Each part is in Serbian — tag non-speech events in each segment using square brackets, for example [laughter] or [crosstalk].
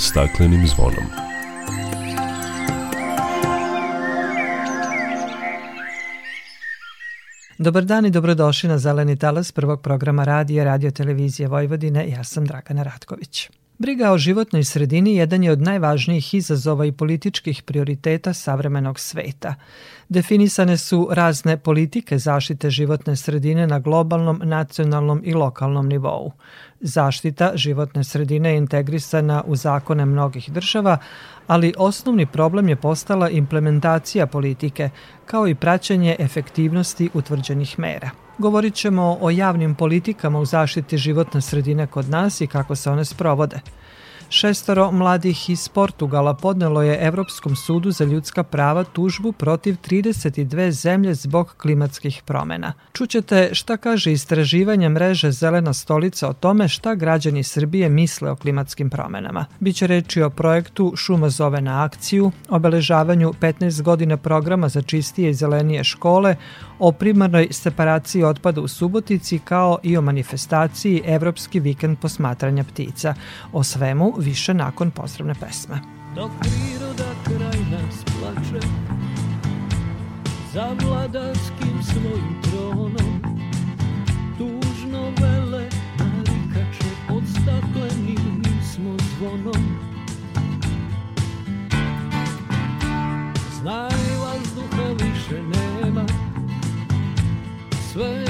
staklenim zvonom. Dobar dan i dobrodošli na Zeleni talas prvog programa radija Radio Televizije Vojvodine. Ja sam Dragana Ratković. Briga o životnoj sredini jedan je od najvažnijih izazova i političkih prioriteta savremenog sveta. Definisane su razne politike zaštite životne sredine na globalnom, nacionalnom i lokalnom nivou. Zaštita životne sredine je integrisana u zakone mnogih država, ali osnovni problem je postala implementacija politike, kao i praćenje efektivnosti utvrđenih mera. Govorit ćemo o javnim politikama u zaštiti životne sredine kod nas i kako se one sprovode. Šestoro mladih iz Portugala podnelo je Evropskom sudu za ljudska prava tužbu protiv 32 zemlje zbog klimatskih promena. Čućete šta kaže istraživanje mreže Zelena stolica o tome šta građani Srbije misle o klimatskim promenama. Biće reči o projektu Šuma zove na akciju, obeležavanju 15 godina programa za čistije i zelenije škole, o primarnoj separaciji otpada u Subotici kao i o manifestaciji Evropski vikend posmatranja ptica. O svemu više nakon pozdravne pesme. Dok priroda kraj nas plače Za vladarskim svojim tronom Tužno vele narikače Pod staklenim smo zvonom Znaj vazduha više nema Sve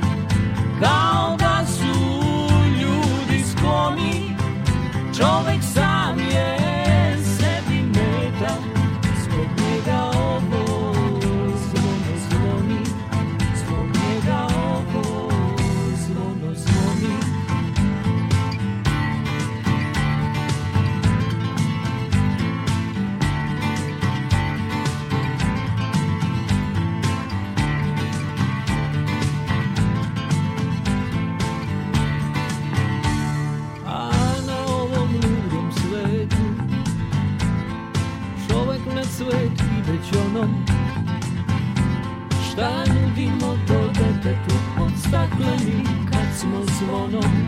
kad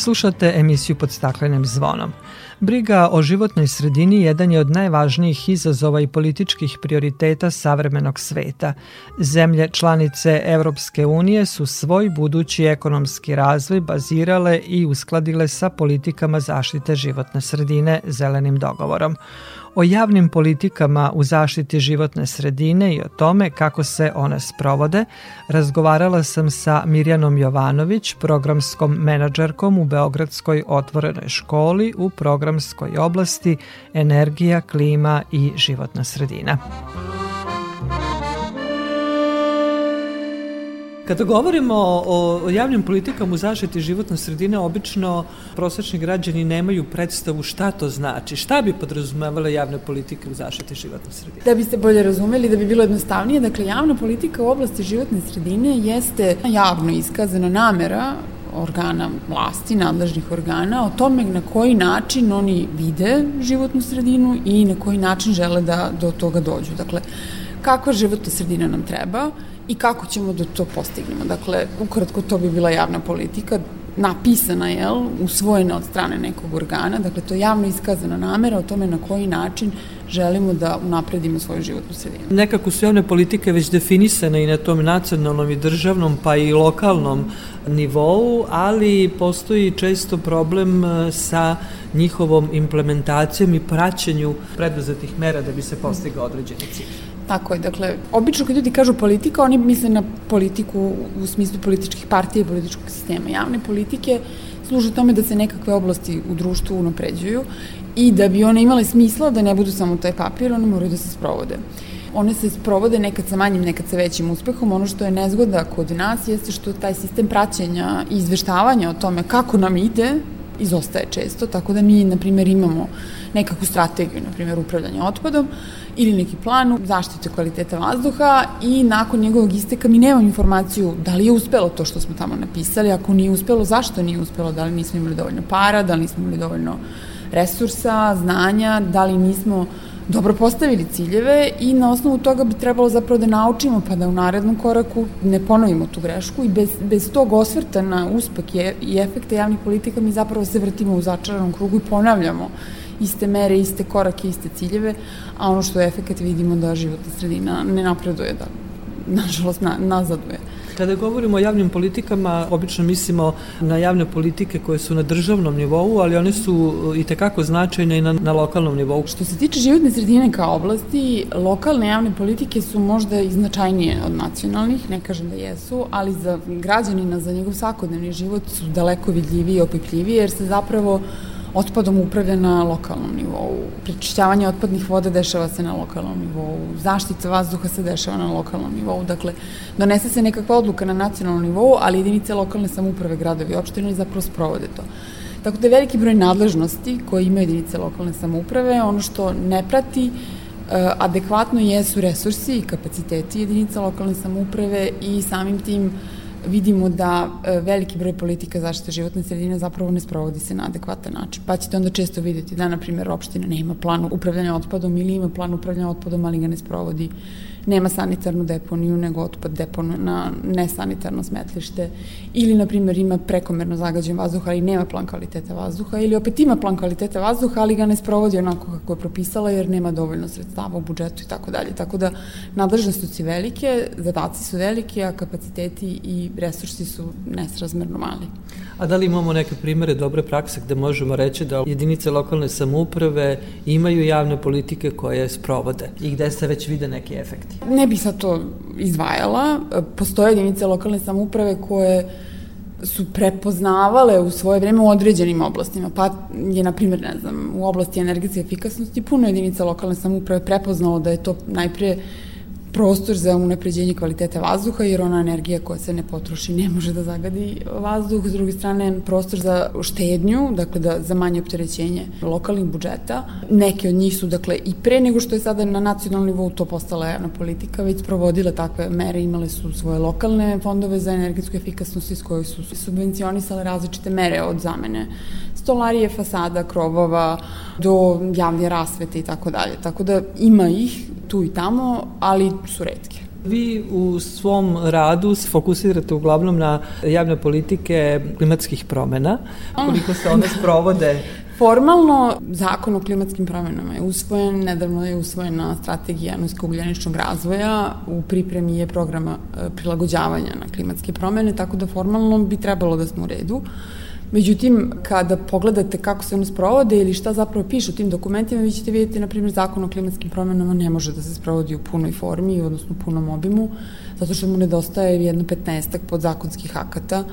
Slušate emisiju pod staklenim zvonom. Briga o životnoj sredini jedan je od najvažnijih izazova i političkih prioriteta savremenog sveta. Zemlje članice Evropske unije su svoj budući ekonomski razvoj bazirale i uskladile sa politikama zaštite životne sredine zelenim dogovorom o javnim politikama u zaštiti životne sredine i o tome kako se one sprovode, razgovarala sam sa Mirjanom Jovanović, programskom menadžerkom u Beogradskoj otvorenoj školi u programskoj oblasti Energija, klima i životna sredina. Kada govorimo o, o javnim politikama u zaštiti životne sredine, obično prosečni građani nemaju predstavu šta to znači, šta bi podrazumevale javne politike u zaštiti životne sredine. Da biste bolje razumeli, da bi bilo jednostavnije, dakle javna politika u oblasti životne sredine jeste javno iskazana namera organa vlasti, nadležnih organa, o tome na koji način oni vide životnu sredinu i na koji način žele da do toga dođu. Dakle, kakva životna sredina nam treba i kako ćemo da to postignemo. Dakle, ukratko to bi bila javna politika, napisana, jel, usvojena od strane nekog organa, dakle to je javno iskazana namera o tome na koji način želimo da unapredimo svoju životnu sredinu. Nekako su javne politike već definisane i na tom nacionalnom i državnom pa i lokalnom nivou, ali postoji često problem e, sa njihovom implementacijom i praćenju preduzetih mera da bi se postigao određeni cilj. Tako je, dakle, obično kad ljudi kažu politika, oni misle na politiku u smislu političkih partija i političkog sistema. Javne politike služe tome da se nekakve oblasti u društvu unapređuju i da bi one imale smisla da ne budu samo taj papir, one moraju da se sprovode. One se sprovode nekad sa manjim, nekad sa većim uspehom. Ono što je nezgoda kod nas jeste što taj sistem praćenja i izveštavanja o tome kako nam ide izostaje često, tako da mi, na primjer, imamo nekakvu strategiju, na primjer, upravljanja otpadom, ili neki plan zaštite kvaliteta vazduha i nakon njegovog isteka mi nemam informaciju da li je uspelo to što smo tamo napisali, ako nije uspelo, zašto nije uspelo, da li nismo imali dovoljno para, da li nismo imali dovoljno resursa, znanja, da li nismo dobro postavili ciljeve i na osnovu toga bi trebalo zapravo da naučimo pa da u narednom koraku ne ponovimo tu grešku i bez, bez tog osvrta na uspeh i efekte javnih politika mi zapravo se vrtimo u začaranom krugu i ponavljamo iste mere, iste korake, iste ciljeve, a ono što je efekt vidimo da životna sredina ne napreduje, da nažalost na, nazaduje. Kada govorimo o javnim politikama, obično mislimo na javne politike koje su na državnom nivou, ali one su i tekako značajne i na, na lokalnom nivou. Što se tiče životne sredine kao oblasti, lokalne javne politike su možda i značajnije od nacionalnih, ne kažem da jesu, ali za građanina, za njegov svakodnevni život su daleko vidljiviji i opipljiviji, jer se zapravo otpadom upravlja na lokalnom nivou. Prečišćavanje otpadnih voda dešava se na lokalnom nivou. Zaštita vazduha se dešava na lokalnom nivou. Dakle, donese se nekakva odluka na nacionalnom nivou, ali jedinice lokalne samouprave, gradovi i opštine zapravo sprovode to. Tako da je veliki broj nadležnosti koje imaju jedinice lokalne samouprave, ono što ne prati eh, adekvatno jesu resursi i kapaciteti jedinica lokalne samouprave i samim tim uh, vidimo da e, veliki broj politika zaštite životne sredine zapravo ne sprovodi se na adekvatan način. Pa ćete onda često videti da, na primjer, opština nema plan upravljanja otpadom ili ima plan upravljanja otpadom, ali ga ne sprovodi nema sanitarnu deponiju, nego otpad deponuje na nesanitarno smetlište, ili, na primjer, ima prekomerno zagađen vazduh, ali nema plan kvaliteta vazduha, ili opet ima plan kvaliteta vazduha, ali ga ne sprovodi onako kako je propisala, jer nema dovoljno sredstava u budžetu i tako dalje. Tako da, nadležnosti su velike, zadaci su velike, a kapaciteti i resursi su nesrazmerno mali. A da li imamo neke primere dobre prakse gde možemo reći da jedinice lokalne samouprave imaju javne politike koje sprovode i gde se već vide neki efekti? Ne bih sad to izdvajala. Postoje jedinice lokalne samouprave koje su prepoznavale u svoje vreme u određenim oblastima, pa je, na primjer, ne znam, u oblasti energetske efikasnosti puno jedinica lokalne samouprave prepoznalo da je to najpre prostor za unapređenje kvaliteta vazduha, jer ona energija koja se ne potroši ne može da zagadi vazduh. S druge strane, prostor za štednju, dakle da, za manje opterećenje lokalnih budžeta. Neke od njih su, dakle, i pre nego što je sada na nacionalnom nivou to postala javna politika, već provodile takve mere, imale su svoje lokalne fondove za energetsku efikasnost iz koje su subvencionisale različite mere od zamene stolarije, fasada, krovova, do javne rasvete i tako dalje. Tako da ima ih tu i tamo, ali su redke. Vi u svom radu se fokusirate uglavnom na javne politike klimatskih promena, koliko se one sprovode [laughs] Formalno, zakon o klimatskim promenama je usvojen, nedavno je usvojena strategija nisko-ugljeničnog razvoja, u pripremi je programa e, prilagođavanja na klimatske promene, tako da formalno bi trebalo da smo u redu. Međutim, kada pogledate kako se one sprovode ili šta zapravo piše u tim dokumentima, vi ćete vidjeti, na primjer, zakon o klimatskim promenama ne može da se sprovodi u punoj formi, odnosno u punom obimu, zato što mu nedostaje jedno 15 podzakonskih akata,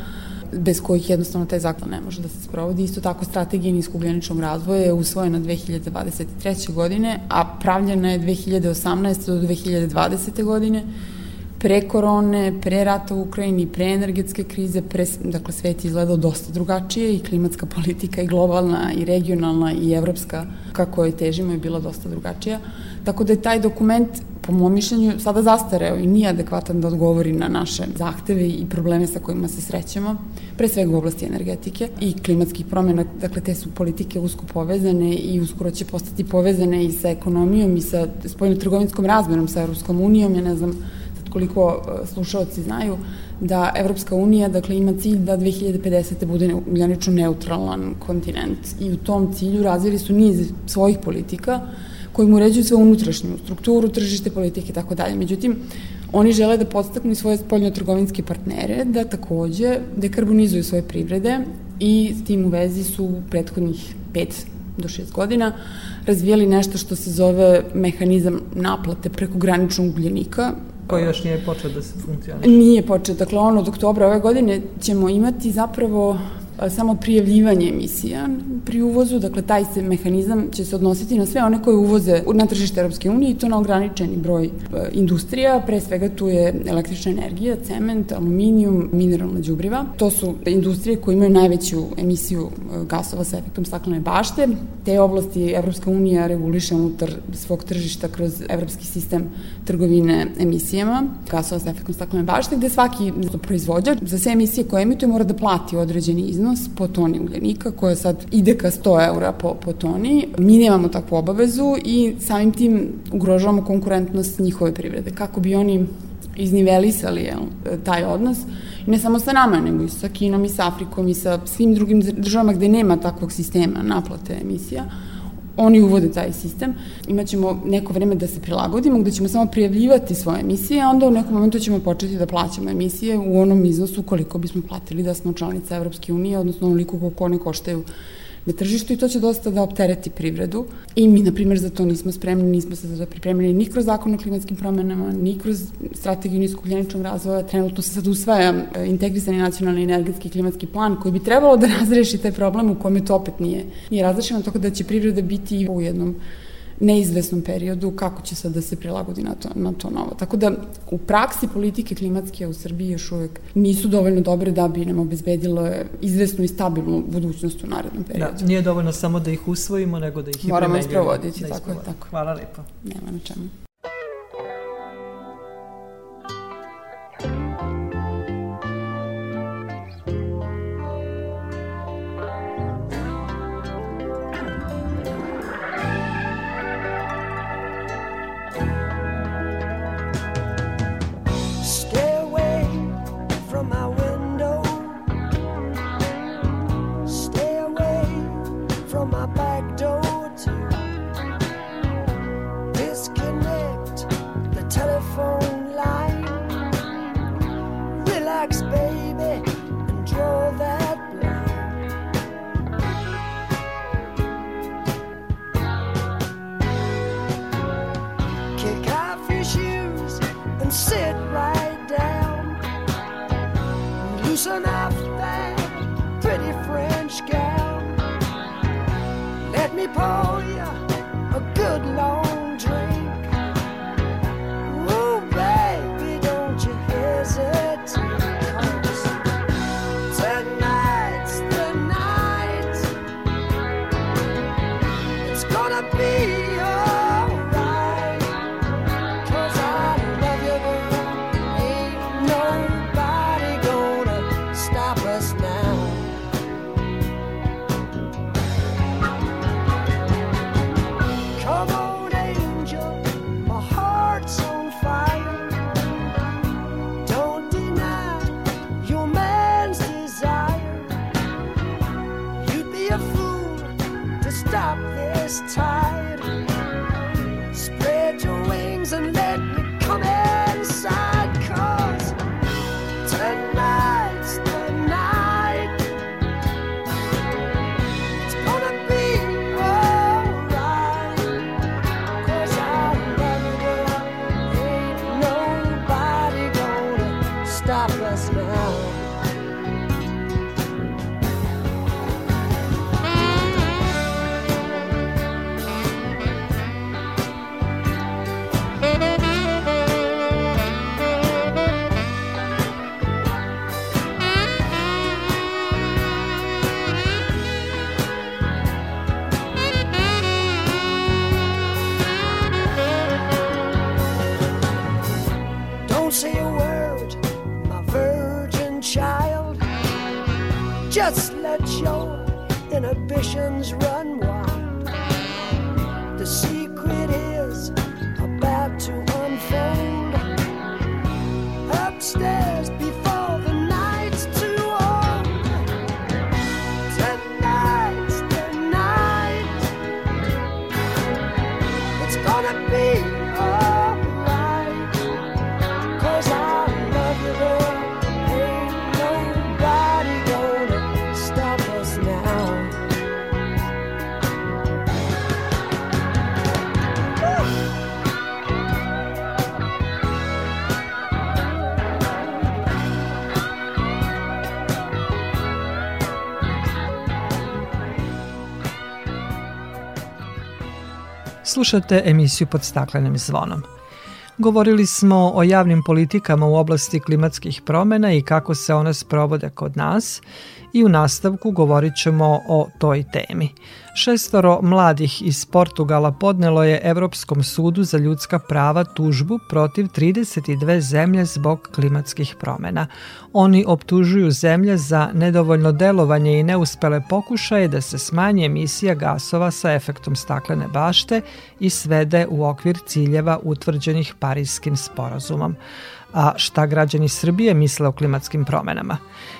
bez kojih jednostavno taj zakon ne može da se sprovodi. Isto tako strategija niskogljeničnog razvoja je usvojena 2023. godine, a pravljena je 2018. do 2020. godine pre korone, pre rata u Ukrajini, pre energetske krize, pre, dakle svet izgledao dosta drugačije i klimatska [laughs] politika i globalna i regionalna i evropska kako je težimo je bila dosta drugačija. Tako da je taj dokument po mom mišljenju sada zastareo i nije adekvatan da odgovori na naše zahteve i probleme sa kojima se srećemo, pre svega u oblasti energetike i klimatskih promjena, dakle te su politike usko povezane i uskoro će postati povezane i sa ekonomijom i sa spoljno-trgovinskom razmenom sa Europskom unijom, ja ne znam koliko e, slušalci znaju, da Evropska unija dakle, ima cilj da 2050. bude ugljenično neutralan kontinent i u tom cilju razvili su niz svojih politika koji mu uređuju sve unutrašnju strukturu, tržište, politike i tako dalje. Međutim, oni žele da podstaknu svoje spoljno-trgovinske partnere da takođe dekarbonizuju svoje privrede i s tim u vezi su u prethodnih 5 do 6 godina razvijali nešto što se zove mehanizam naplate preko graničnog ugljenika Koji još nije počeo da se funkcioniše? Nije počeo. Dakle, ono, od oktobra ove godine ćemo imati zapravo samo prijavljivanje emisija pri uvozu, dakle taj se mehanizam će se odnositi na sve one koje uvoze na tržište Europske unije i to na ograničeni broj e, industrija, pre svega tu je električna energija, cement, aluminijum, mineralna đubriva. To su industrije koje imaju najveću emisiju e, gasova sa efektom staklene bašte. Te oblasti Evropska unija reguliše unutar svog tržišta kroz evropski sistem trgovine emisijama gasova sa efektom staklene bašte, gde svaki proizvođač za sve emisije koje emituje mora da plati određeni iznos iznos po toni ugljenika koja sad ide ka 100 eura po, po toni. Mi nemamo takvu obavezu i samim tim ugrožavamo konkurentnost njihove privrede. Kako bi oni iznivelisali jel, taj odnos, ne samo sa nama, nego i sa Kinom i sa Afrikom i sa svim drugim državama gde nema takvog sistema naplate emisija, oni uvode taj sistem, imaćemo neko vreme da se prilagodimo, gde ćemo samo prijavljivati svoje emisije, a onda u nekom momentu ćemo početi da plaćamo emisije u onom iznosu koliko bismo platili da smo članica Evropske unije, odnosno onoliko koliko one koštaju na tržištu i to će dosta da optereti privredu. I mi, na primjer, za to nismo spremni, nismo se za to pripremili ni kroz zakon o klimatskim promenama, ni kroz strategiju niskogljeničnog razvoja. Trenutno se sad usvaja e, integrisani nacionalni energetski klimatski plan koji bi trebalo da [laughs] razreši taj problem u kome to opet nije, nije razrešeno, tako da će privreda biti u jednom neizvesnom periodu kako će sad da se prilagodi na to, na to novo. Tako da u praksi politike klimatske u Srbiji još uvek nisu dovoljno dobre da bi nam obezbedilo izvesnu i stabilnu budućnost u narednom da, periodu. Da, nije dovoljno samo da ih usvojimo, nego da ih i Moramo primenjujemo. Moramo isprovoditi, da tako je, tako. Hvala lepo. Nema na čemu. Slušate emisiju pod staklenim zvonom. Govorili smo o javnim politikama u oblasti klimatskih promena i kako se one sprovode kod nas i u nastavku govorit ćemo o toj temi. Šestoro mladih iz Portugala podnelo je Evropskom sudu za ljudska prava tužbu protiv 32 zemlje zbog klimatskih promena. Oni optužuju zemlje za nedovoljno delovanje i neuspele pokušaje da se smanji emisija gasova sa efektom staklene bašte i svede u okvir ciljeva utvrđenih Parijskim sporazumom. A šta građani Srbije misle o klimatskim promenama?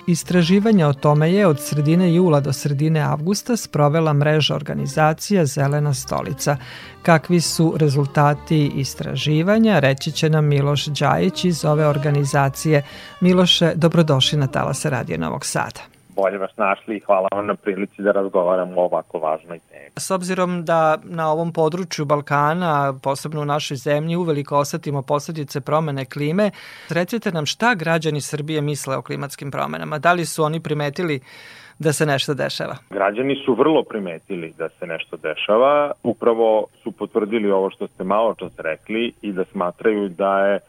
Istraživanje o tome je od sredine jula do sredine avgusta sprovela mreža organizacija Zelena stolica. Kakvi su rezultati istraživanja, reći će nam Miloš Đajić iz ove organizacije. Miloše, dobrodošli na Talase Radio Novog Sada bolje vas našli i hvala vam na prilici da razgovaramo o ovako važnoj temi. S obzirom da na ovom području Balkana, posebno u našoj zemlji, uveliko osetimo posledice promene klime, recite nam šta građani Srbije misle o klimatskim promenama? Da li su oni primetili da se nešto dešava? Građani su vrlo primetili da se nešto dešava. Upravo su potvrdili ovo što ste malo čas rekli i da smatraju da je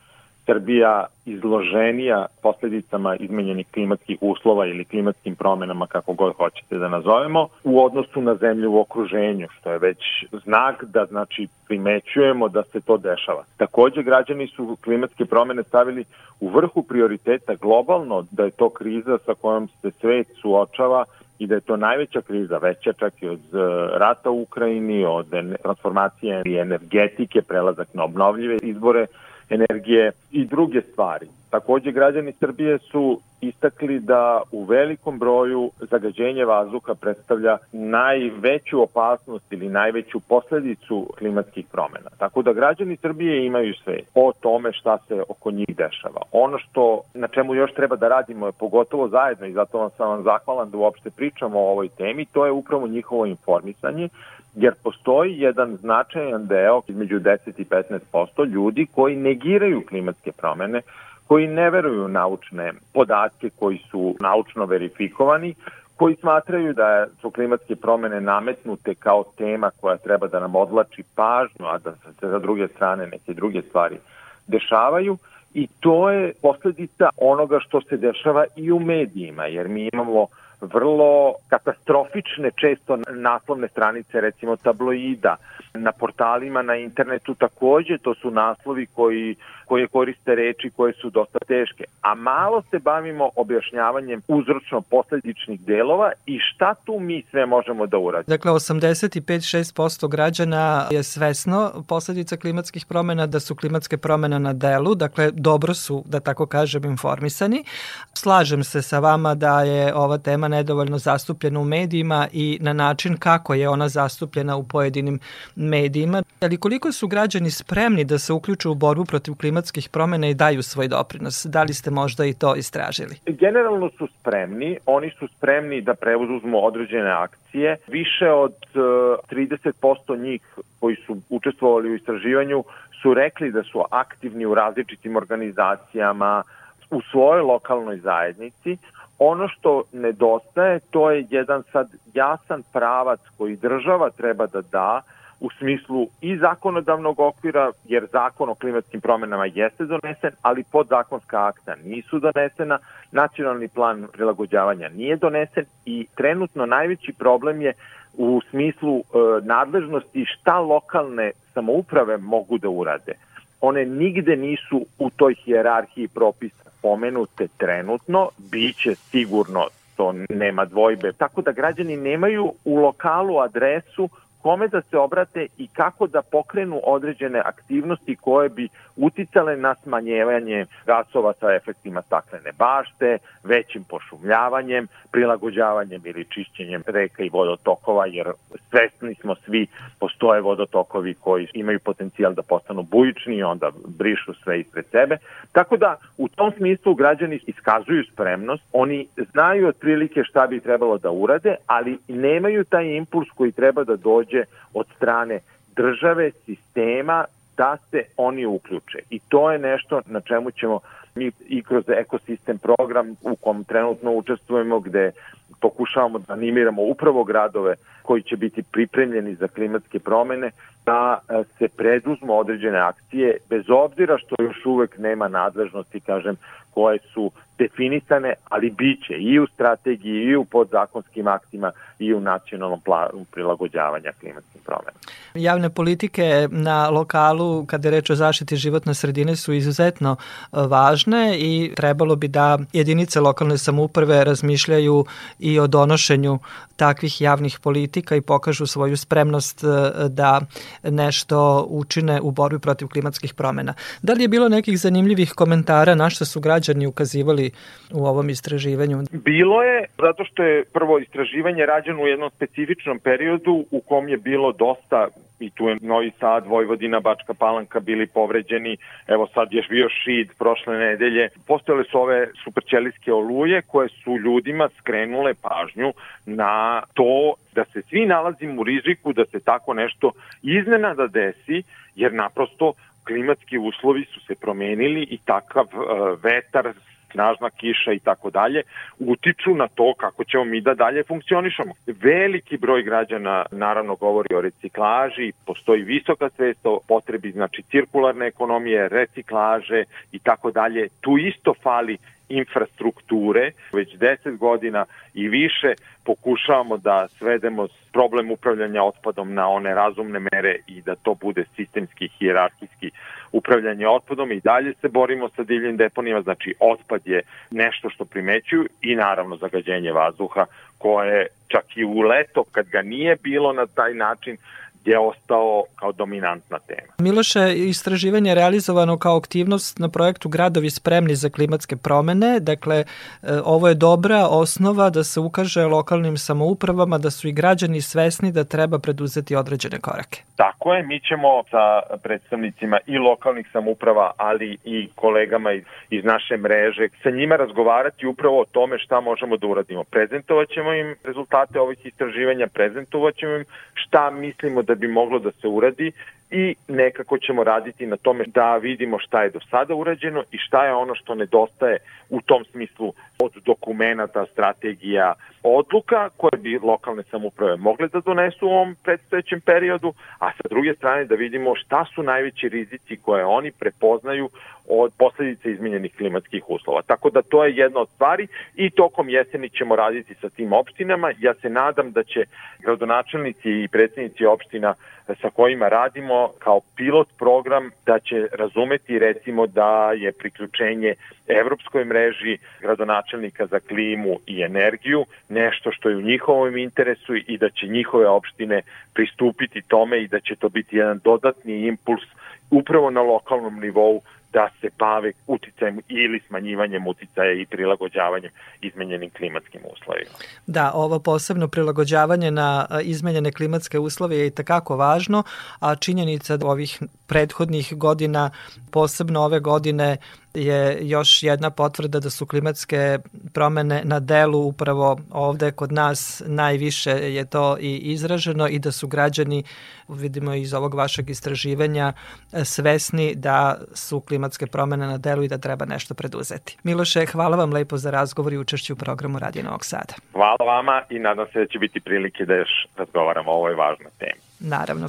Srbija izloženija posledicama izmenjenih klimatskih uslova ili klimatskim promenama, kako god hoćete da nazovemo, u odnosu na zemlju u okruženju, što je već znak da znači primećujemo da se to dešava. Takođe, građani su klimatske promene stavili u vrhu prioriteta globalno, da je to kriza sa kojom se svet suočava i da je to najveća kriza, veća čak i od e, rata u Ukrajini, od transformacije i energetike, prelazak na obnovljive izbore, energije i druge stvari. Takođe, građani Srbije su istakli da u velikom broju zagađenje vazduha predstavlja najveću opasnost ili najveću posledicu klimatskih promena. Tako da građani Srbije imaju sve o tome šta se oko njih dešava. Ono što na čemu još treba da radimo je pogotovo zajedno i zato vam sam vam zahvalan da uopšte pričamo o ovoj temi, to je upravo njihovo informisanje jer postoji jedan značajan deo između 10 i 15% ljudi koji negiraju klimatske promene, koji ne veruju naučne podatke koji su naučno verifikovani, koji smatraju da su klimatske promene nametnute kao tema koja treba da nam odlači pažnju, a da se za druge strane neke druge stvari dešavaju. I to je posledica onoga što se dešava i u medijima, jer mi imamo vrlo katastrofične često naslovne stranice recimo tabloida. Na portalima na internetu takođe to su naslovi koji koje koriste reči koje su dosta teške a malo se bavimo objašnjavanjem uzročno posledičnih delova i šta tu mi sve možemo da uradimo. Dakle 85-6% građana je svesno posledica klimatskih promena da su klimatske promene na delu, dakle dobro su da tako kažem informisani. Slažem se sa vama da je ova tema nedovoljno zastupljena u medijima i na način kako je ona zastupljena u pojedinim medijima. Ali koliko su građani spremni da se uključu u borbu protiv klimatskih promena i daju svoj doprinos? Da li ste možda i to istražili? Generalno su spremni, oni su spremni da preuzmu određene akcije. Više od 30% njih koji su učestvovali u istraživanju su rekli da su aktivni u različitim organizacijama, u svojoj lokalnoj zajednici, Ono što nedostaje, to je jedan sad jasan pravac koji država treba da da u smislu i zakonodavnog okvira, jer zakon o klimatskim promenama jeste donesen, ali podzakonska akta nisu donesena, nacionalni plan prilagođavanja nije donesen i trenutno najveći problem je u smislu e, nadležnosti šta lokalne samouprave mogu da urade. One nigde nisu u toj hijerarhiji propisa pomenute trenutno, bit će sigurno što nema dvojbe. Tako da građani nemaju u lokalu adresu kome da se obrate i kako da pokrenu određene aktivnosti koje bi uticale na smanjevanje gasova sa efektima staklene bašte, većim pošumljavanjem, prilagođavanjem ili čišćenjem reka i vodotokova, jer svesni smo svi, postoje vodotokovi koji imaju potencijal da postanu bujični i onda brišu sve ispred sebe. Tako da u tom smislu građani iskazuju spremnost, oni znaju otprilike šta bi trebalo da urade, ali nemaju taj impuls koji treba da dođe od strane države, sistema, da se oni uključe. I to je nešto na čemu ćemo mi i kroz ekosistem program u kom trenutno učestvujemo gde pokušavamo da animiramo upravo gradove koji će biti pripremljeni za klimatske promene da e, se preduzmu određene akcije bez obzira što još uvek nema nadležnosti kažem koje su definisane, ali biće i u strategiji, i u podzakonskim aktima, i u nacionalnom planu prilagođavanja klimatskim promenama. Javne politike na lokalu, kada je reč o zaštiti životne sredine, su izuzetno e, važne i trebalo bi da jedinice lokalne samuprave razmišljaju i o donošenju takvih javnih politika i pokažu svoju spremnost e, da nešto učine u borbi protiv klimatskih promena. Da li je bilo nekih zanimljivih komentara na što su građani ukazivali u ovom istraživanju? Bilo je, zato što je prvo istraživanje rađeno u jednom specifičnom periodu u kom je bilo dosta i tu je Novi Sad, Vojvodina, Bačka Palanka bili povređeni, evo sad je bio šid prošle nedelje. Postojale su ove superćelijske oluje koje su ljudima skrenule pažnju na to da se svi nalazimo u riziku da se tako nešto iznenada desi, jer naprosto klimatski uslovi su se promenili i takav uh, vetar snažna kiša i tako dalje, utiču na to kako ćemo mi da dalje funkcionišemo. Veliki broj građana naravno govori o reciklaži, postoji visoka svest o potrebi znači cirkularne ekonomije, reciklaže i tako dalje. Tu isto fali infrastrukture, već 10 godina i više pokušavamo da svedemo problem upravljanja otpadom na one razumne mere i da to bude sistemski, hijerarhijski upravljanje otpadom. I dalje se borimo sa divljim deponijama, znači otpad je nešto što primećuju i naravno zagađenje vazduha koje čak i u leto kad ga nije bilo na taj način je ostao kao dominantna tema. Miloše, istraživanje je realizovano kao aktivnost na projektu Gradovi spremni za klimatske promene. Dakle, e, ovo je dobra osnova da se ukaže lokalnim samoupravama da su i građani svesni da treba preduzeti određene korake. Tako je, mi ćemo sa predstavnicima i lokalnih samouprava, ali i kolegama iz, iz naše mreže, sa njima razgovarati upravo o tome šta možemo da uradimo. Prezentovat ćemo im rezultate ovih istraživanja, prezentovat ćemo im šta mislimo da bi moglo da se uradi i nekako ćemo raditi na tome da vidimo šta je do sada urađeno i šta je ono što nedostaje u tom smislu od dokumenta, strategija, odluka koje bi lokalne samuprave mogle da donesu u ovom predstojećem periodu, a sa druge strane da vidimo šta su najveći rizici koje oni prepoznaju od posledice izmenjenih klimatskih uslova. Tako da to je jedna od stvari i tokom jeseni ćemo raditi sa tim opštinama. Ja se nadam da će gradonačelnici i predsednici opština sa kojima radimo kao pilot program da će razumeti recimo da je priključenje evropskoj mreži gradonačelnika za klimu i energiju nešto što je u njihovom interesu i da će njihove opštine pristupiti tome i da će to biti jedan dodatni impuls upravo na lokalnom nivou da se bave uticajem ili smanjivanjem uticaja i prilagođavanjem izmenjenim klimatskim uslovima. Da, ovo posebno prilagođavanje na izmenjene klimatske uslove je i takako važno, a činjenica da ovih prethodnih godina, posebno ove godine, je još jedna potvrda da su klimatske promene na delu upravo ovde kod nas najviše je to i izraženo i da su građani, vidimo iz ovog vašeg istraživanja, svesni da su klimatske promene na delu i da treba nešto preduzeti. Miloše, hvala vam lepo za razgovor i učešću u programu Radio Novog Sada. Hvala vama i nadam se da će biti prilike da još razgovaramo o ovoj važnoj temi. Naravno.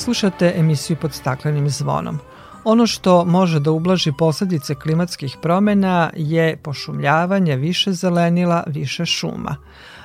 Slušate emisiju pod staklenim zvonom. Ono što može da ublaži posledice klimatskih promena je pošumljavanje više zelenila, više šuma.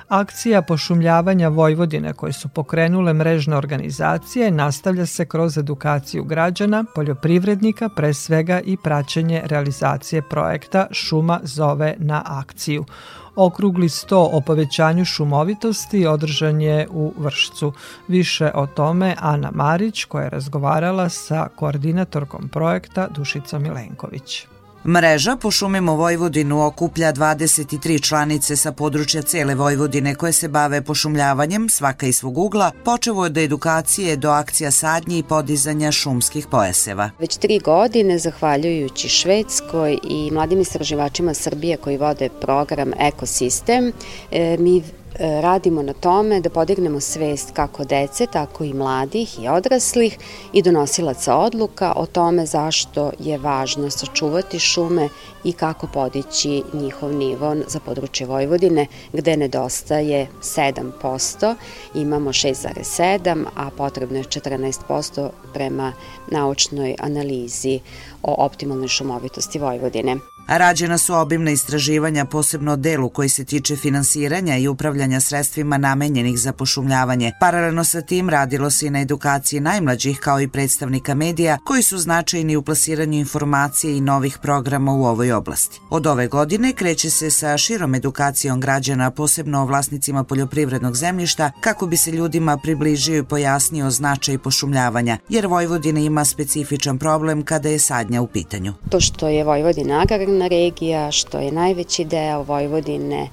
Akcija pošumljavanja Vojvodine koje su pokrenule mrežne organizacije nastavlja se kroz edukaciju građana, poljoprivrednika, pre svega i praćenje realizacije projekta Šuma zove na akciju. Okrugli sto o povećanju šumovitosti održan je u Vršcu. Više o tome Ana Marić koja je razgovarala sa koordinatorkom projekta Dušica Milenković. Mreža Pošumimo Vojvodinu okuplja 23 članice sa područja cele Vojvodine koje se bave pošumljavanjem svaka iz svog ugla, počevo od edukacije do akcija sadnje i podizanja šumskih pojaseva. Već tri godine, zahvaljujući Švedskoj i mladim istraživačima Srbije koji vode program Ekosistem, e, mi radimo na tome da podignemo svest kako dece, tako i mladih i odraslih i donosilaca odluka o tome zašto je važno sačuvati šume i kako podići njihov nivo za područje Vojvodine gde nedostaje 7%, imamo 6,7, a potrebno je 14% prema naučnoj analizi o optimalnoj šumovitosti Vojvodine. Rađena su obimna istraživanja posebno delu koji se tiče finansiranja i upravljanja sredstvima namenjenih za pošumljavanje. Paralelno sa tim radilo se i na edukaciji najmlađih kao i predstavnika medija koji su značajni u plasiranju informacije i novih programa u ovoj oblasti. Od ove godine kreće se sa širom edukacijom građana, posebno o vlasnicima poljoprivrednog zemljišta, kako bi se ljudima približio i pojasnio značaj pošumljavanja, jer Vojvodina ima specifičan problem kada je sadnja u pitanju. To što je Vojvodina agrarna agrarna regija, što je najveći deo Vojvodine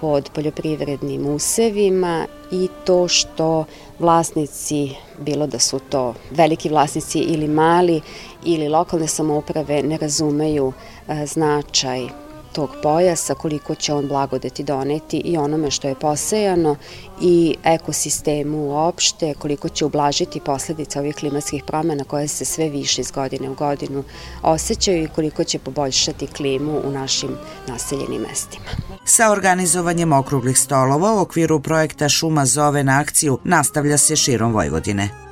pod poljoprivrednim usevima i to što vlasnici, bilo da su to veliki vlasnici ili mali ili lokalne samouprave, ne razumeju e, značaj tog pojasa, koliko će on blagodeti doneti i onome što je posejano i ekosistemu uopšte, koliko će ublažiti posledice ovih klimatskih promena koje se sve više iz godine u godinu osjećaju i koliko će poboljšati klimu u našim naseljenim mestima. Sa organizovanjem okruglih stolova u okviru projekta Šuma zove na akciju nastavlja se širom Vojvodine.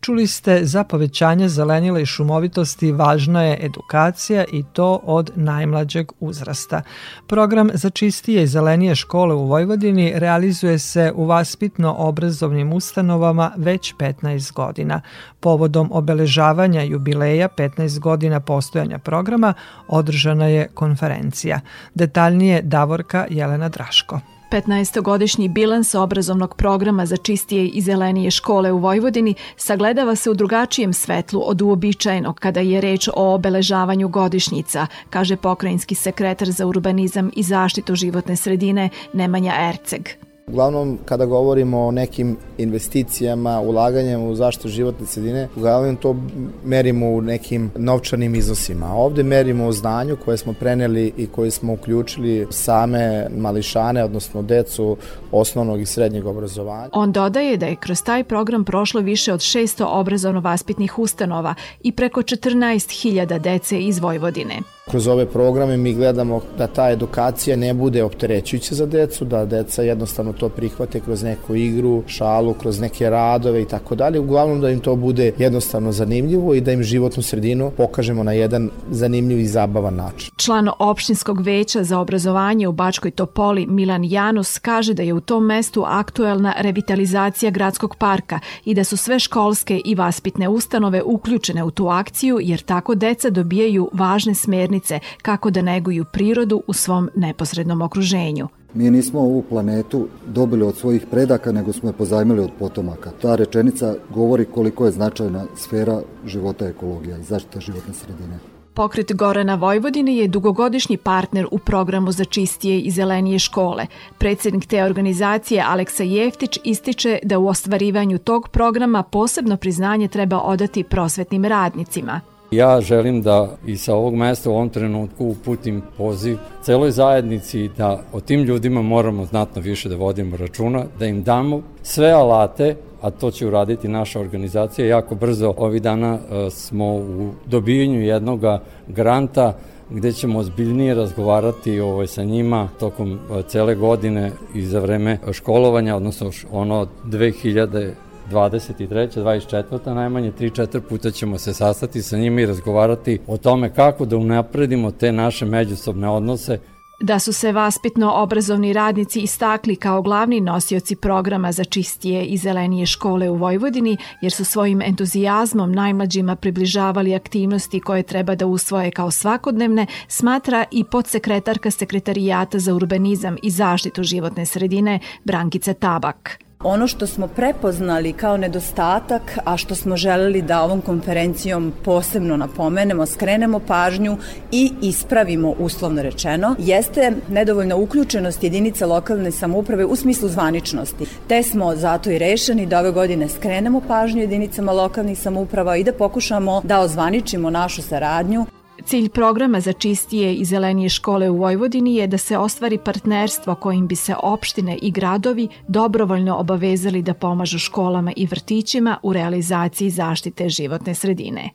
Čuli ste za povećanje zelenila i šumovitosti važna je edukacija i to od najmlađeg uzrasta. Program za čistije i zelenije škole u Vojvodini realizuje se u vaspitno-obrazovnim ustanovama već 15 godina. Povodom obeležavanja jubileja 15 godina postojanja programa održana je konferencija. Detaljnije Davorka Jelena Draško. 15-godišnji bilans obrazovnog programa za čistije i zelenije škole u Vojvodini sagledava se u drugačijem svetlu od uobičajenog kada je reč o obeležavanju godišnjica, kaže pokrajinski sekretar za urbanizam i zaštitu životne sredine Nemanja Erceg. Uglavnom, kada govorimo o nekim investicijama, ulaganjem u zaštitu životne sredine, uglavnom to merimo u nekim novčanim iznosima. Ovde merimo o znanju koje smo preneli i koje smo uključili same mališane, odnosno decu osnovnog i srednjeg obrazovanja. On dodaje da je kroz taj program prošlo više od 600 obrazovno-vaspitnih ustanova i preko 14.000 dece iz Vojvodine. Kroz ove programe mi gledamo da ta edukacija ne bude opterećujuća za decu, da deca jednostavno to prihvate kroz neku igru, šalu, kroz neke radove i tako dalje. Uglavnom da im to bude jednostavno zanimljivo i da im životnu sredinu pokažemo na jedan zanimljiv i zabavan način. Član opštinskog veća za obrazovanje u Bačkoj Topoli Milan Janus kaže da je u tom mestu aktuelna revitalizacija gradskog parka i da su sve školske i vaspitne ustanove uključene u tu akciju jer tako deca dobijaju važne smernice kako da neguju prirodu u svom neposrednom okruženju. Mi nismo ovu planetu dobili od svojih predaka, nego smo je pozajmili od potomaka. Ta rečenica govori koliko je značajna sfera života ekologija i zaštita životne sredine. Pokret Gorana Vojvodine je dugogodišnji partner u programu za čistije i zelenije škole. Predsednik te organizacije Aleksa Jeftić ističe da u ostvarivanju tog programa posebno priznanje treba odati prosvetnim radnicima. Ja želim da i sa ovog mesta u ovom trenutku uputim poziv celoj zajednici da o tim ljudima moramo znatno više da vodimo računa, da im damo sve alate a to će uraditi naša organizacija. Jako brzo ovih dana e, smo u dobijenju jednog granta gde ćemo ozbiljnije razgovarati ovaj, sa njima tokom cele godine i za vreme školovanja, odnosno ono 2000 23. 24. najmanje 3-4 puta ćemo se sastati sa njima i razgovarati o tome kako da unapredimo te naše međusobne odnose Da su se vaspitno-obrazovni radnici istakli kao glavni nosioci programa za čistije i zelenije škole u Vojvodini, jer su svojim entuzijazmom najmlađima približavali aktivnosti koje treba da usvoje kao svakodnevne, smatra i podsekretarka Sekretarijata za urbanizam i zaštitu životne sredine Brankica Tabak. Ono što smo prepoznali kao nedostatak, a što smo želeli da ovom konferencijom posebno napomenemo, skrenemo pažnju i ispravimo uslovno rečeno, jeste nedovoljna uključenost jedinica lokalne samouprave u smislu zvaničnosti. Te smo zato i rešeni da ove godine skrenemo pažnju jedinicama lokalnih samouprava i da pokušamo da ozvaničimo našu saradnju Cilj programa za čistije i zelenije škole u Vojvodini je da se ostvari partnerstvo kojim bi se opštine i gradovi dobrovoljno obavezali da pomažu školama i vrtićima u realizaciji zaštite životne sredine.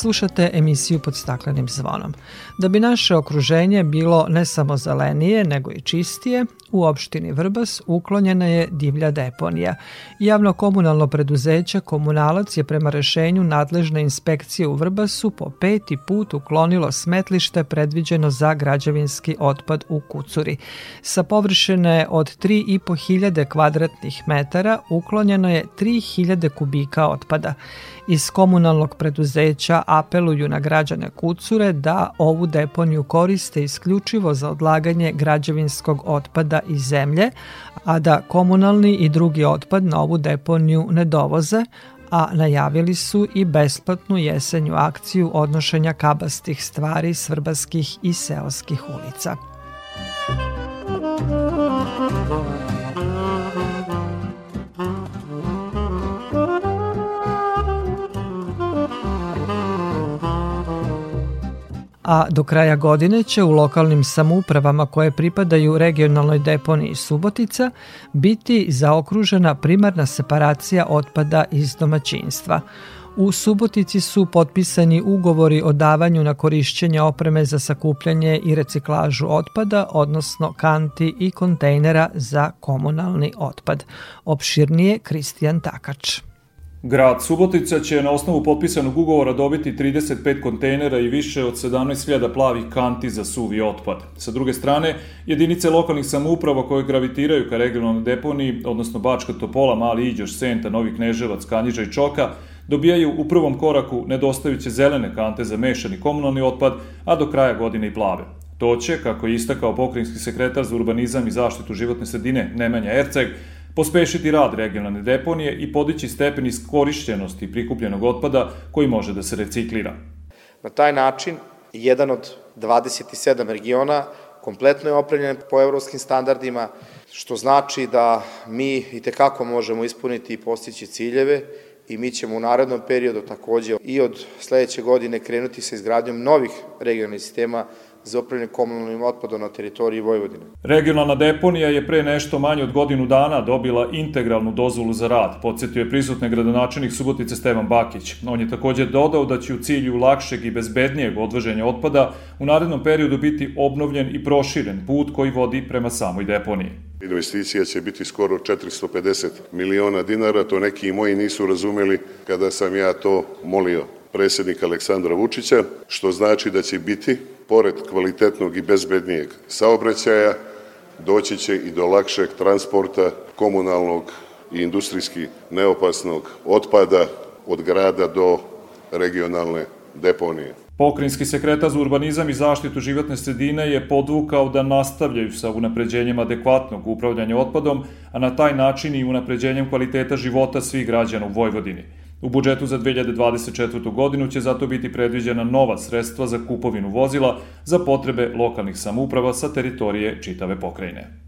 Slušate emisiju pod staklenim zvonom. Da bi naše okruženje bilo ne samo zelenije, nego i čistije, u opštini Vrbas uklonjena je divlja deponija. Javno komunalno preduzeće Komunalac je prema rešenju nadležne inspekcije u Vrbasu po peti put uklonilo smetlište predviđeno za građevinski otpad u Kucuri. Sa površine od 3.500 kvadratnih metara uklonjeno je 3.000 kubika otpada. Iz komunalnog preduzeća apeluju na građane Kucure da ovu deponiju koriste isključivo za odlaganje građevinskog otpada iz zemlje, a da komunalni i drugi otpad na ovu deponiju ne dovoze, a najavili su i besplatnu jesenju akciju odnošenja kabastih stvari s vrbaskih i seoskih ulica. A do kraja godine će u lokalnim samoupravama koje pripadaju regionalnoj deponiji Subotica biti zaokružena primarna separacija otpada iz domaćinstva. U Subotici su potpisani ugovori o davanju na korišćenje opreme za sakupljanje i reciklažu otpada, odnosno kanti i kontejnera za komunalni otpad. Opširnije Kristijan Takač. Grad Subotica će na osnovu potpisanog ugovora dobiti 35 kontejnera i više od 17.000 plavih kanti za suvi otpad. Sa druge strane, jedinice lokalnih samouprava koje gravitiraju ka regionalnoj deponiji, odnosno Bačka Topola, Mali Iđoš, Senta, Novi Kneževac, Kanjiža i Čoka, dobijaju u prvom koraku nedostajuće zelene kante za mešani komunalni otpad, a do kraja godine i plave. To će, kako je istakao pokrinjski sekretar za urbanizam i zaštitu životne sredine Nemanja Erceg, pospešiti rad regionalne deponije i podići stepen iskorišćenosti prikupljenog otpada koji može da se reciklira. Na taj način, jedan od 27 regiona kompletno je opremljen po evropskim standardima, što znači da mi i tekako možemo ispuniti i postići ciljeve i mi ćemo u narednom periodu takođe i od sledeće godine krenuti sa izgradnjom novih regionalnih sistema za upravljanje komunalnim otpadom na teritoriji Vojvodine. Regionalna deponija je pre nešto manje od godinu dana dobila integralnu dozvolu za rad, podsjetio je prisutne gradonačelnik Subotice Stevan Bakić. On je takođe dodao da će u cilju lakšeg i bezbednijeg odvoženja otpada u narednom periodu biti obnovljen i proširen put koji vodi prema samoj deponiji. Investicija će biti skoro 450 miliona dinara, to neki i moji nisu razumeli kada sam ja to molio predsednika Aleksandra Vučića, što znači da će biti pored kvalitetnog i bezbednijeg saobraćaja, doći će i do lakšeg transporta komunalnog i industrijski neopasnog otpada od grada do regionalne deponije. Pokrinjski sekretar za urbanizam i zaštitu životne sredine je podvukao da nastavljaju sa unapređenjem adekvatnog upravljanja otpadom, a na taj način i unapređenjem kvaliteta života svih građana u Vojvodini. U budžetu za 2024. godinu će zato biti predviđena nova sredstva za kupovinu vozila za potrebe lokalnih samouprava sa teritorije čitave pokrajine.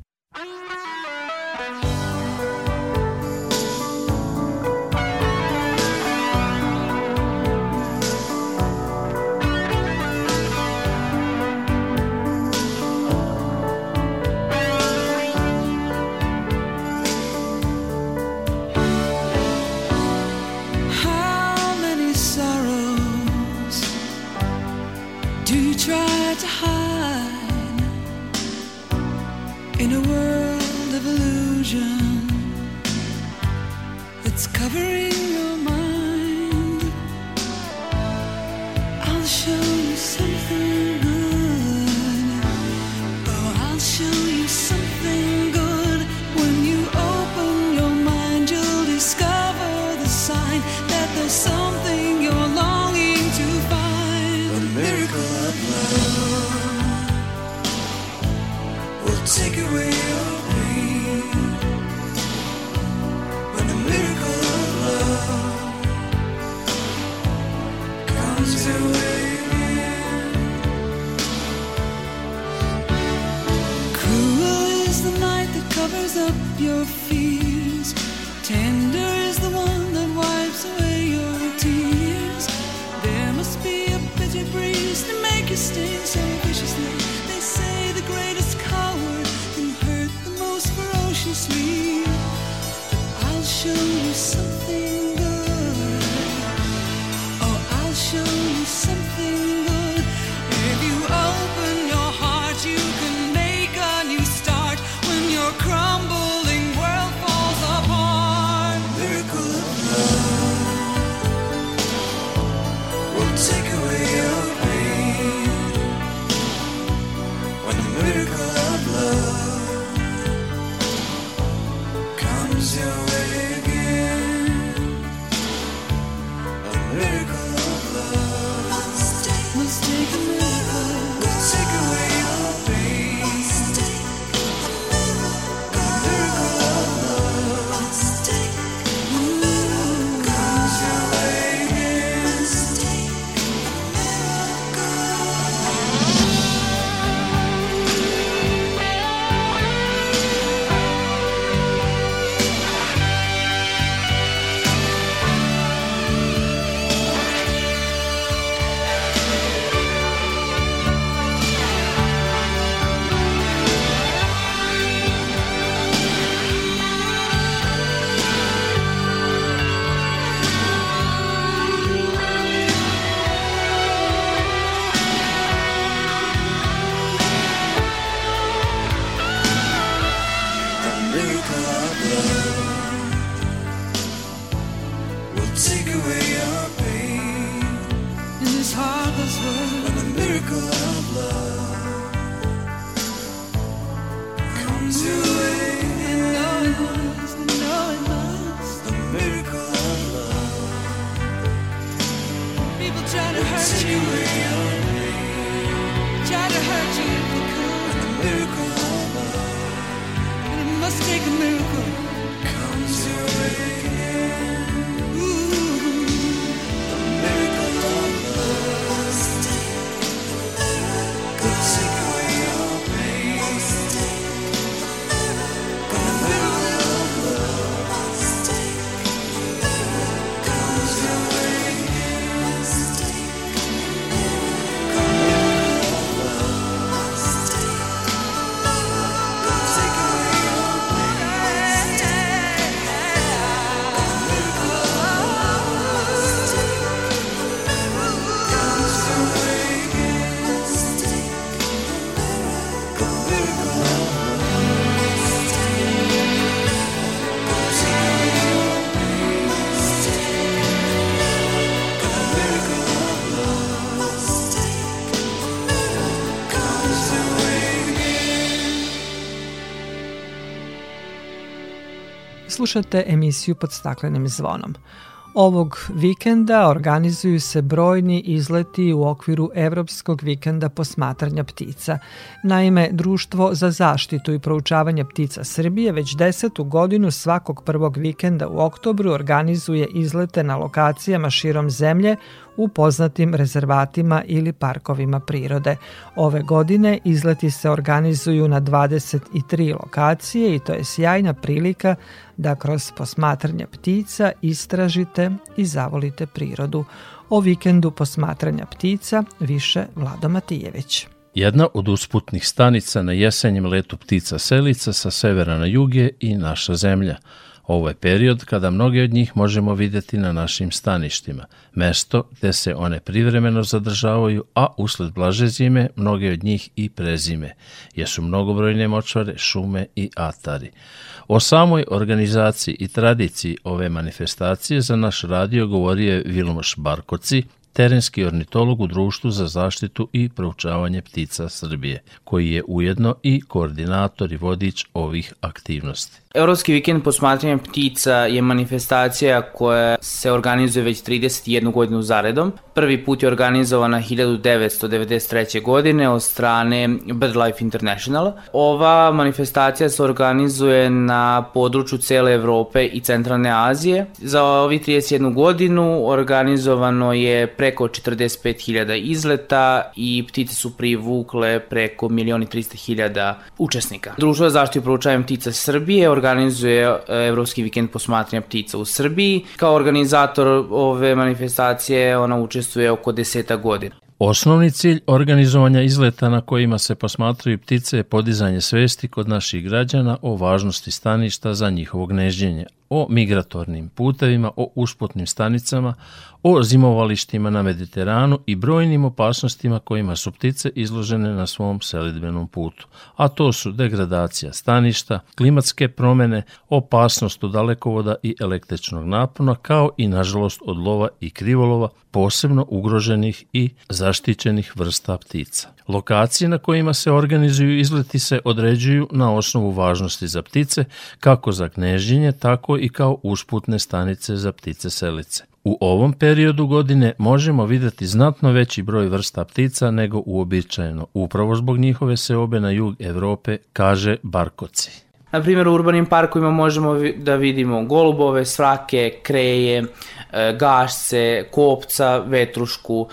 Slušate emisiju pod staklenim zvonom. Ovog vikenda organizuju se brojni izleti u okviru Evropskog vikenda posmatranja ptica. Naime, Društvo za zaštitu i proučavanje ptica Srbije već desetu godinu svakog prvog vikenda u oktobru organizuje izlete na lokacijama širom zemlje u poznatim rezervatima ili parkovima prirode. Ove godine izleti se organizuju na 23 lokacije i to je sjajna prilika da kroz posmatranje ptica istražite i zavolite prirodu. O vikendu posmatranja ptica više Vlado Matijević. Jedna od usputnih stanica na jesenjem letu ptica selica sa severa na jug je i naša zemlja – Ovo je period kada mnoge od njih možemo videti na našim staništima, mesto gde se one privremeno zadržavaju, a usled blaže zime mnoge od njih i prezime, jer su mnogobrojne močvare, šume i atari. O samoj organizaciji i tradiciji ove manifestacije za naš radio govorio je Vilmoš Barkoci, terenski ornitolog u Društvu za zaštitu i proučavanje ptica Srbije, koji je ujedno i koordinator i vodič ovih aktivnosti. Evropski vikend posmatranja ptica je manifestacija koja se organizuje već 31 godinu zaredom. Prvi put je organizovana 1993. godine od strane BirdLife International. Ova manifestacija se organizuje na području cele Evrope i centralne Azije. Za ovi 31 godinu organizovano je preko 45.000 izleta i ptice su privukle preko 1.300.000 učesnika. Društvo za zaštitu ptica Srbije organizuje e, Evropski vikend posmatranja ptica u Srbiji. Kao organizator ove manifestacije ona učestvuje oko deseta godina. Osnovni cilj organizovanja izleta na kojima se posmatraju ptice je podizanje svesti kod naših građana o važnosti staništa za njihovo gnežđenje, o migratornim putevima, o usputnim stanicama, o zimovalištima na Mediteranu i brojnim opasnostima kojima su ptice izložene na svom selidbenom putu, a to su degradacija staništa, klimatske promene, opasnost od dalekovoda i električnog napona, kao i nažalost od lova i krivolova, posebno ugroženih i zaštićenih vrsta ptica. Lokacije na kojima se organizuju izleti se određuju na osnovu važnosti za ptice, kako za gnežđenje, tako i kao usputne stanice za ptice selice. U ovom periodu godine možemo videti znatno veći broj vrsta ptica nego uobičajeno, upravo zbog njihove seobe na jug Evrope, kaže Barkoci. Na primjer, u urbanim parkovima možemo da vidimo golubove, svrake, kreje, e, gašce, kopca, vetrušku,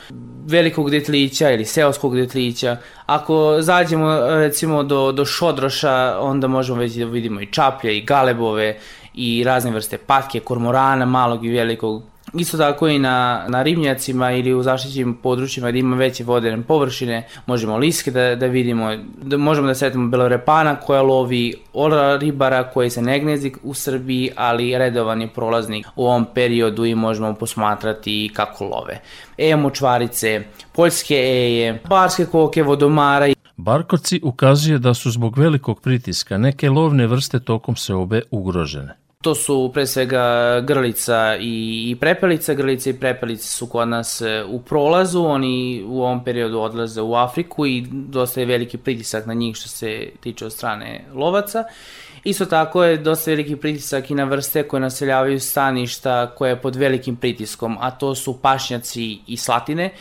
velikog detlića ili seoskog detlića. Ako zađemo recimo do, do šodroša, onda možemo već da vidimo i čaplje, i galebove, i razne vrste patke, kormorana, malog i velikog, Isto tako i na, na ribnjacima ili u zaštićenim područjima gdje ima veće vodene površine, možemo liske da, da vidimo, da možemo da setimo belorepana koja lovi, ora ribara koji se ne gnezi u Srbiji, ali redovan je prolaznik u ovom periodu i možemo posmatrati kako love. Eje močvarice, poljske eje, barske koke, vodomara Barkovci ukazuje da su zbog velikog pritiska neke lovne vrste tokom seobe ugrožene. To su pre svega grlica i, i prepelica. Grlice i prepelice su kod nas e, u prolazu, oni u ovom periodu odlaze u Afriku i dosta je veliki pritisak na njih što se tiče od strane lovaca. Isto tako je dosta veliki pritisak i na vrste koje naseljavaju staništa koje je pod velikim pritiskom, a to su pašnjaci i slatine.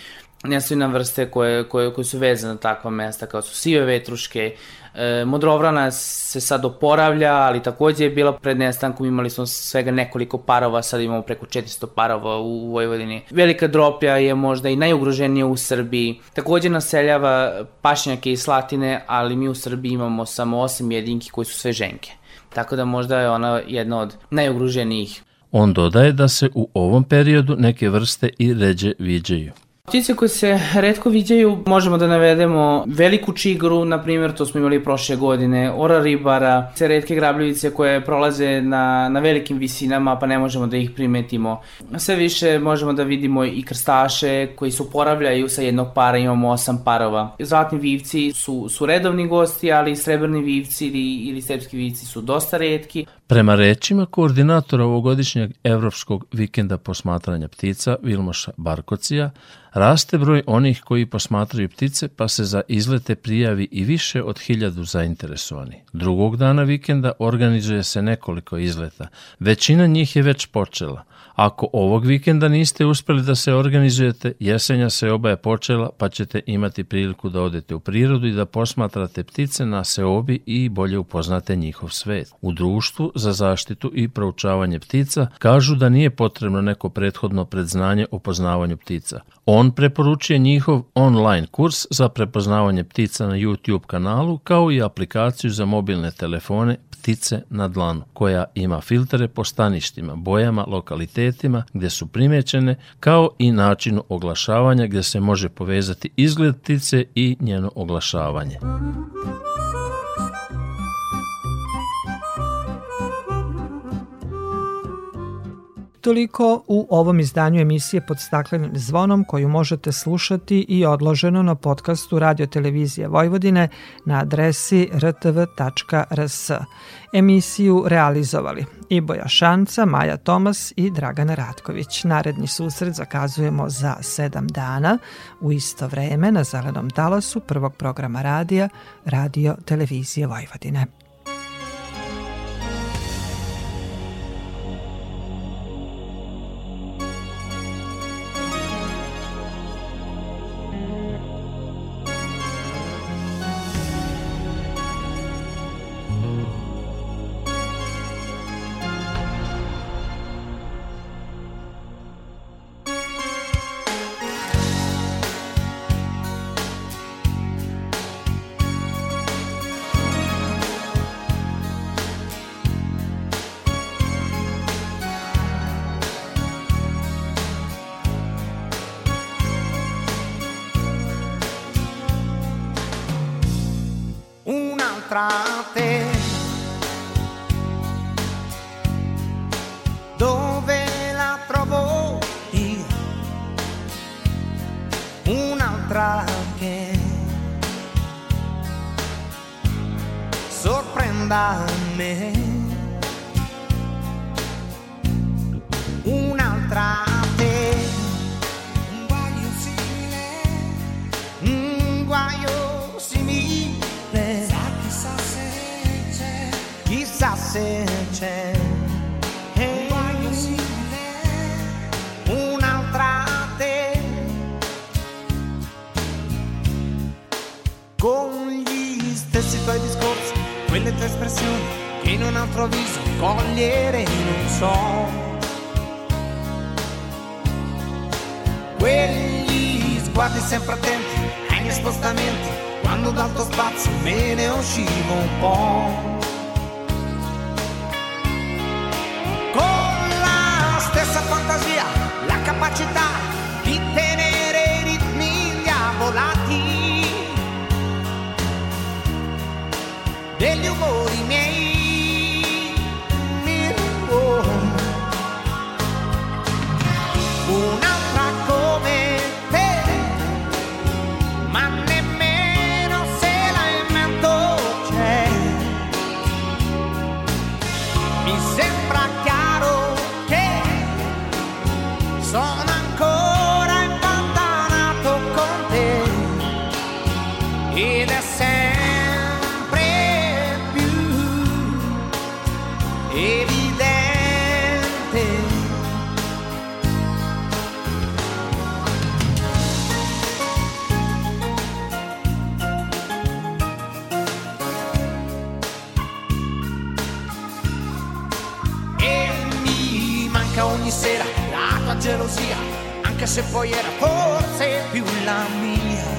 na vrste koje, koje, koje su vezane na takva mesta kao su sive vetruške, E, Modrovrana se sad oporavlja, ali takođe je bila pred nestankom, imali smo svega nekoliko parova, sad imamo preko 400 parova u Vojvodini. Velika droplja je možda i najugroženija u Srbiji. Takođe naseljava pašnjake i slatine, ali mi u Srbiji imamo samo 8 jedinki koji su sve ženke. Tako da možda je ona jedna od najugroženijih. On dodaje da se u ovom periodu neke vrste i ređe viđaju. Ptice koje se redko viđaju, možemo da navedemo veliku čigru, na primjer, to smo imali prošle godine, ora ribara, se redke grabljivice koje prolaze na, na velikim visinama, pa ne možemo da ih primetimo. Sve više možemo da vidimo i krstaše koji se uporavljaju sa jednog para, imamo osam parova. Zlatni vivci su, su redovni gosti, ali srebrni vivci ili, ili srpski vivci su dosta redki. Prema rečima koordinatora ovogodišnjeg evropskog vikenda posmatranja ptica Vilmoša Barkocija, raste broj onih koji posmatraju ptice pa se za izlete prijavi i više od hiljadu zainteresovani. Drugog dana vikenda organizuje se nekoliko izleta. Većina njih je već počela – Ako ovog vikenda niste uspeli da se organizujete, jesenja se oba je počela, pa ćete imati priliku da odete u prirodu i da posmatrate ptice na seobi i bolje upoznate njihov svet. U društvu za zaštitu i proučavanje ptica kažu da nije potrebno neko prethodno predznanje o poznavanju ptica. On preporučuje njihov online kurs za prepoznavanje ptica na YouTube kanalu kao i aplikaciju za mobilne telefone ptice na dlanu, koja ima filtere po staništima, bojama, lokalitetima gde su primećene, kao i načinu oglašavanja gde se može povezati izgled ptice i njeno oglašavanje. Toliko u ovom izdanju emisije pod staklenim zvonom koju možete slušati i odloženo na podcastu Radio Televizije Vojvodine na adresi rtv.rs. Emisiju realizovali Iboja Šanca, Maja Tomas i Dragana Ratković. Naredni susret zakazujemo za sedam dana u isto vreme na zelenom talasu prvog programa radija Radio Televizije Vojvodine. Chance. Hey, un'altra te. Con gli stessi tuoi discorsi quelle tue espressioni che in un altro viso cogliere non so. Quegli sguardi sempre attenti ai miei spostamenti quando dal tuo spazio me ne uscivo un po' before he tua gelosia, anche se poi era forse più la mia.